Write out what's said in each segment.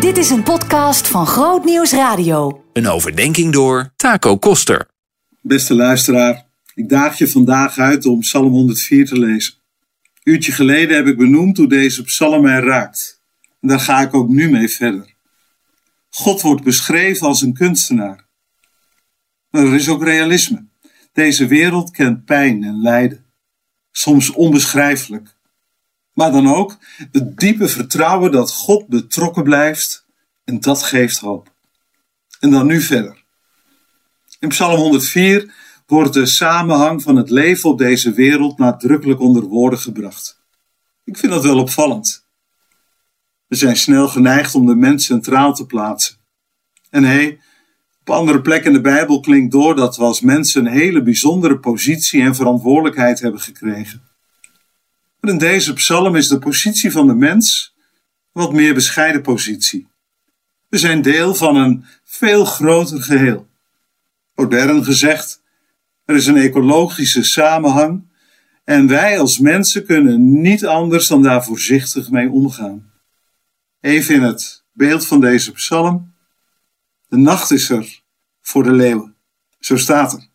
Dit is een podcast van Groot Nieuws Radio. Een overdenking door Taco Koster. Beste luisteraar, ik daag je vandaag uit om Psalm 104 te lezen. Een uurtje geleden heb ik benoemd hoe deze psalm mij raakt. En daar ga ik ook nu mee verder. God wordt beschreven als een kunstenaar. Maar er is ook realisme. Deze wereld kent pijn en lijden. Soms onbeschrijfelijk. Maar dan ook het diepe vertrouwen dat God betrokken blijft en dat geeft hoop. En dan nu verder. In Psalm 104 wordt de samenhang van het leven op deze wereld nadrukkelijk onder woorden gebracht. Ik vind dat wel opvallend. We zijn snel geneigd om de mens centraal te plaatsen. En hé, op andere plekken in de Bijbel klinkt door dat we als mensen een hele bijzondere positie en verantwoordelijkheid hebben gekregen. In deze psalm is de positie van de mens wat meer bescheiden positie. We zijn deel van een veel groter geheel. Modern gezegd, er is een ecologische samenhang en wij als mensen kunnen niet anders dan daar voorzichtig mee omgaan. Even in het beeld van deze psalm. De nacht is er voor de leeuwen. Zo staat er.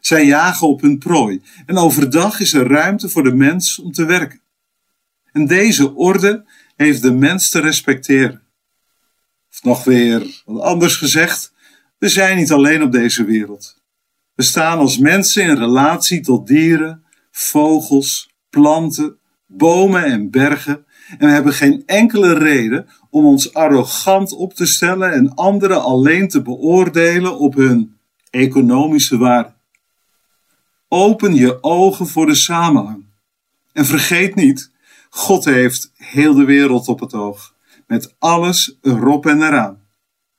Zij jagen op hun prooi en overdag is er ruimte voor de mens om te werken. En deze orde heeft de mens te respecteren. Of nog weer wat anders gezegd, we zijn niet alleen op deze wereld. We staan als mensen in relatie tot dieren, vogels, planten, bomen en bergen en we hebben geen enkele reden om ons arrogant op te stellen en anderen alleen te beoordelen op hun economische waarde. Open je ogen voor de samenhang. En vergeet niet, God heeft heel de wereld op het oog, met alles erop en eraan.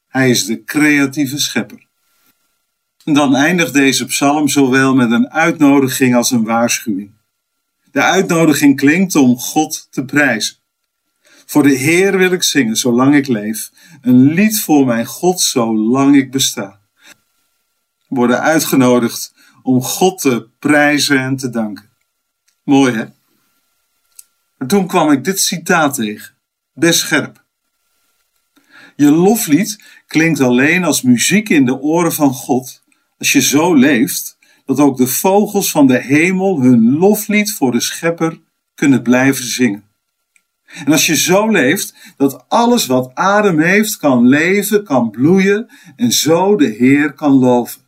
Hij is de creatieve schepper. Dan eindigt deze psalm zowel met een uitnodiging als een waarschuwing. De uitnodiging klinkt om God te prijzen. Voor de Heer wil ik zingen zolang ik leef, een lied voor mijn God zolang ik besta. Worden uitgenodigd om God te prijzen en te danken. Mooi hè? En toen kwam ik dit citaat tegen, best scherp. Je loflied klinkt alleen als muziek in de oren van God als je zo leeft dat ook de vogels van de hemel hun loflied voor de schepper kunnen blijven zingen. En als je zo leeft dat alles wat adem heeft kan leven, kan bloeien en zo de Heer kan loven.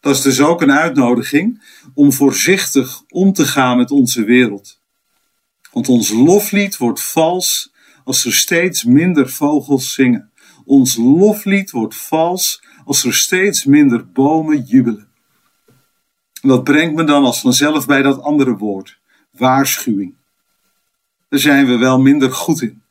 Dat is dus ook een uitnodiging om voorzichtig om te gaan met onze wereld. Want ons loflied wordt vals als er steeds minder vogels zingen. Ons loflied wordt vals als er steeds minder bomen jubelen. En dat brengt me dan als vanzelf bij dat andere woord, waarschuwing. Daar zijn we wel minder goed in.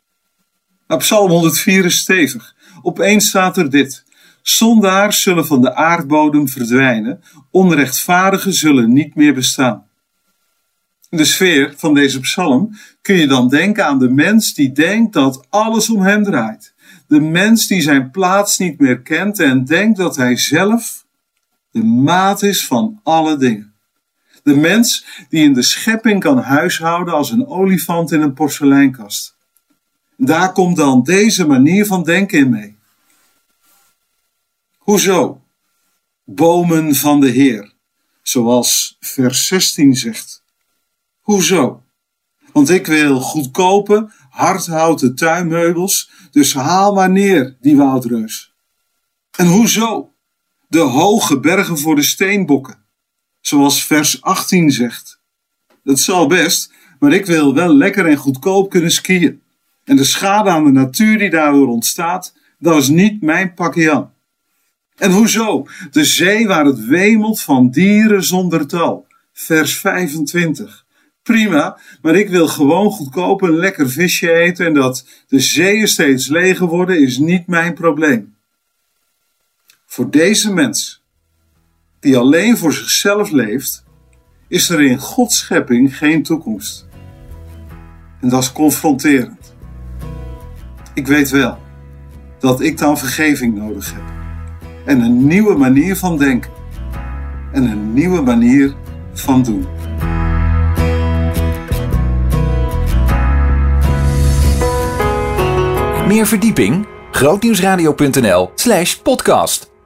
Maar Psalm 104 is stevig. Opeens staat er dit. Zondaars zullen van de aardbodem verdwijnen, onrechtvaardigen zullen niet meer bestaan. In de sfeer van deze psalm kun je dan denken aan de mens die denkt dat alles om hem draait. De mens die zijn plaats niet meer kent en denkt dat hij zelf de maat is van alle dingen. De mens die in de schepping kan huishouden als een olifant in een porseleinkast. Daar komt dan deze manier van denken in mee. Hoezo? Bomen van de Heer, zoals vers 16 zegt. Hoezo? Want ik wil goedkope, hardhouten tuinmeubels, dus haal maar neer, die woudreus. En hoezo? De hoge bergen voor de steenbokken, zoals vers 18 zegt. Dat zal best, maar ik wil wel lekker en goedkoop kunnen skiën. En de schade aan de natuur die daardoor ontstaat, dat is niet mijn pakje aan. En hoezo? De zee waar het wemelt van dieren zonder tal. Vers 25. Prima, maar ik wil gewoon goedkoop een lekker visje eten en dat de zeeën steeds leger worden is niet mijn probleem. Voor deze mens, die alleen voor zichzelf leeft, is er in Gods schepping geen toekomst. En dat is confronterend. Ik weet wel dat ik dan vergeving nodig heb. En een nieuwe manier van denken. En een nieuwe manier van doen. Meer verdieping? grootnieuwsradio.nl slash podcast.